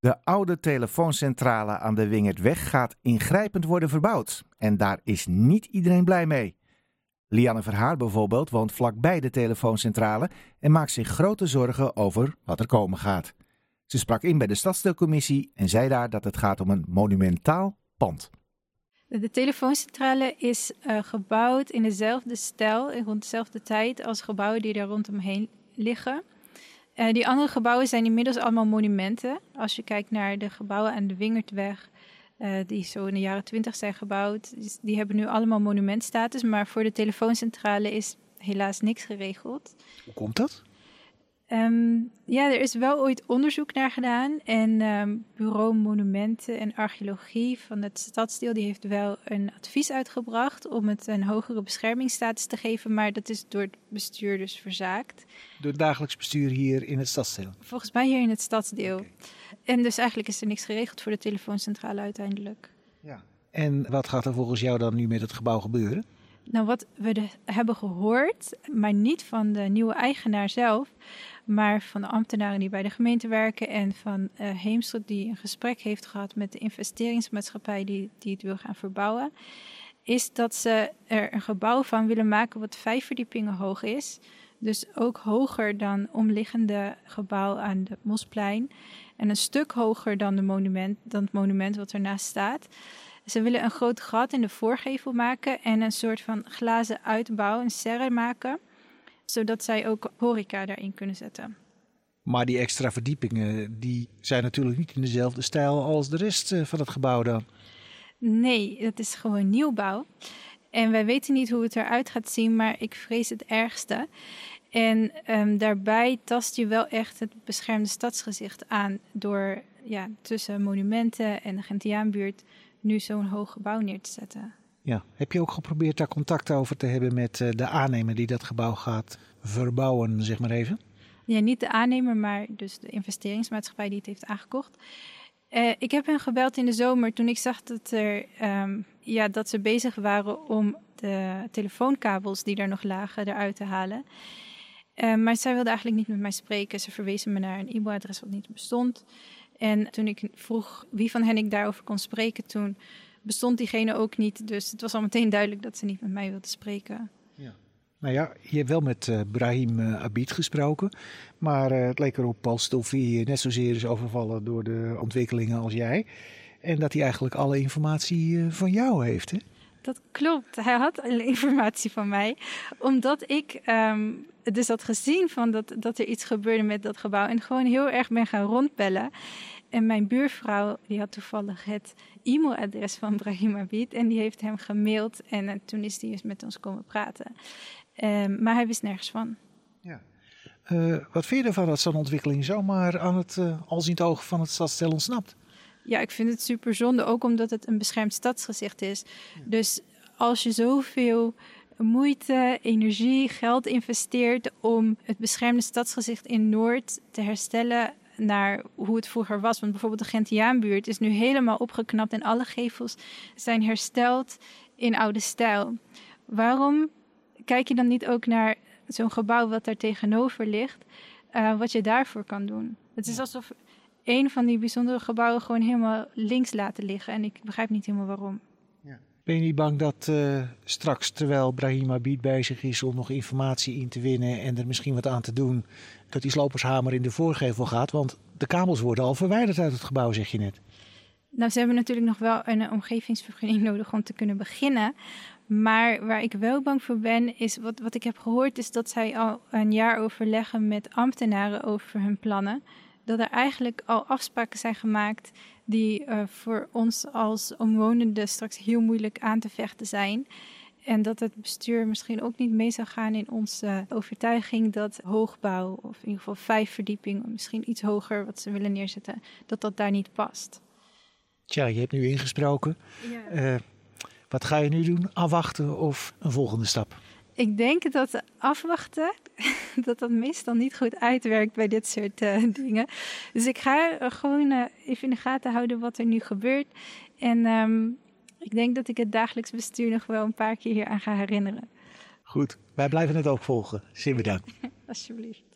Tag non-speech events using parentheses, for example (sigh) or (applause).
De oude telefooncentrale aan de Wingertweg gaat ingrijpend worden verbouwd. En daar is niet iedereen blij mee. Lianne Verhaar bijvoorbeeld woont vlakbij de telefooncentrale en maakt zich grote zorgen over wat er komen gaat. Ze sprak in bij de stadsdeelcommissie en zei daar dat het gaat om een monumentaal pand. De telefooncentrale is uh, gebouwd in dezelfde stijl en rond dezelfde tijd als gebouwen die daar rondomheen liggen. Uh, die andere gebouwen zijn inmiddels allemaal monumenten. Als je kijkt naar de gebouwen aan de Wingertweg, uh, die zo in de jaren twintig zijn gebouwd, die hebben nu allemaal monumentstatus. Maar voor de telefooncentrale is helaas niks geregeld. Hoe komt dat? Um, ja, er is wel ooit onderzoek naar gedaan. En um, Bureau Monumenten en Archeologie van het stadsdeel die heeft wel een advies uitgebracht om het een hogere beschermingsstatus te geven. Maar dat is door het bestuur dus verzaakt. Door het dagelijks bestuur hier in het stadsdeel? Volgens mij hier in het stadsdeel. Okay. En dus eigenlijk is er niks geregeld voor de telefooncentrale uiteindelijk. Ja. En wat gaat er volgens jou dan nu met het gebouw gebeuren? Nou, wat we hebben gehoord, maar niet van de nieuwe eigenaar zelf, maar van de ambtenaren die bij de gemeente werken en van uh, Heemstra die een gesprek heeft gehad met de investeringsmaatschappij die, die het wil gaan verbouwen, is dat ze er een gebouw van willen maken wat vijf verdiepingen hoog is. Dus ook hoger dan omliggende gebouw aan de Mosplein. En een stuk hoger dan, de monument, dan het monument wat ernaast staat. Ze willen een groot gat in de voorgevel maken en een soort van glazen uitbouw, een serre maken, zodat zij ook horeca daarin kunnen zetten. Maar die extra verdiepingen, die zijn natuurlijk niet in dezelfde stijl als de rest eh, van het gebouw dan. Nee, het is gewoon nieuwbouw. En wij weten niet hoe het eruit gaat zien, maar ik vrees het ergste. En um, daarbij tast je wel echt het beschermde stadsgezicht aan door ja, tussen monumenten en de Gentiaanbuurt nu zo'n hoog gebouw neer te zetten. Ja, heb je ook geprobeerd daar contact over te hebben met eh, de aannemer die dat gebouw gaat verbouwen, zeg maar even? Ja, niet de aannemer, maar dus de investeringsmaatschappij die het heeft aangekocht. Uh, ik heb hen gebeld in de zomer toen ik zag dat, er, um, ja, dat ze bezig waren om de telefoonkabels die daar nog lagen eruit te halen. Uh, maar zij wilde eigenlijk niet met mij spreken. Ze verwezen me naar een e-mailadres wat niet bestond. En toen ik vroeg wie van hen ik daarover kon spreken, toen bestond diegene ook niet. Dus het was al meteen duidelijk dat ze niet met mij wilde spreken. Ja. Nou ja, je hebt wel met uh, Brahim uh, Abid gesproken. Maar uh, het leek erop Paul Stolfi net zozeer is overvallen door de ontwikkelingen als jij. En dat hij eigenlijk alle informatie van jou heeft, hè? Dat klopt. Hij had informatie van mij. Omdat ik um, dus had gezien van dat, dat er iets gebeurde met dat gebouw. En gewoon heel erg ben gaan rondbellen. En mijn buurvrouw die had toevallig het e-mailadres van Brahim Abid. En die heeft hem gemaild. En uh, toen is hij eens met ons komen praten. Um, maar hij wist nergens van. Ja. Uh, wat vind je ervan dat zo'n ontwikkeling zomaar aan het uh, alziend oog van het stadstel ontsnapt? Ja, ik vind het super zonde, ook omdat het een beschermd stadsgezicht is. Ja. Dus als je zoveel moeite, energie, geld investeert om het beschermde stadsgezicht in Noord te herstellen naar hoe het vroeger was. Want bijvoorbeeld de Gentiaanbuurt is nu helemaal opgeknapt en alle gevels zijn hersteld in oude stijl. Waarom kijk je dan niet ook naar zo'n gebouw wat daar tegenover ligt, uh, wat je daarvoor kan doen? Het is alsof een van die bijzondere gebouwen gewoon helemaal links laten liggen. En ik begrijp niet helemaal waarom. Ja. Ben je niet bang dat uh, straks, terwijl Brahim Abid bezig is om nog informatie in te winnen en er misschien wat aan te doen, dat die slopershamer in de voorgevel gaat? Want de kabels worden al verwijderd uit het gebouw, zeg je net. Nou, ze hebben natuurlijk nog wel een omgevingsvergunning (laughs) nodig om te kunnen beginnen. Maar waar ik wel bang voor ben, is wat, wat ik heb gehoord, is dat zij al een jaar overleggen met ambtenaren over hun plannen dat er eigenlijk al afspraken zijn gemaakt die uh, voor ons als omwonenden straks heel moeilijk aan te vechten zijn. En dat het bestuur misschien ook niet mee zou gaan in onze overtuiging dat hoogbouw, of in ieder geval vijf verdiepingen, misschien iets hoger wat ze willen neerzetten, dat dat daar niet past. Tja, je hebt nu ingesproken. Ja. Uh, wat ga je nu doen? Afwachten of een volgende stap? Ik denk dat afwachten, (laughs) dat dat meestal niet goed uitwerkt bij dit soort uh, (laughs) dingen. Dus ik ga gewoon uh, even in de gaten houden wat er nu gebeurt. En um, ik denk dat ik het dagelijks bestuur nog wel een paar keer hier aan ga herinneren. Goed, wij blijven het ook volgen. Zeer bedankt. (laughs) Alsjeblieft.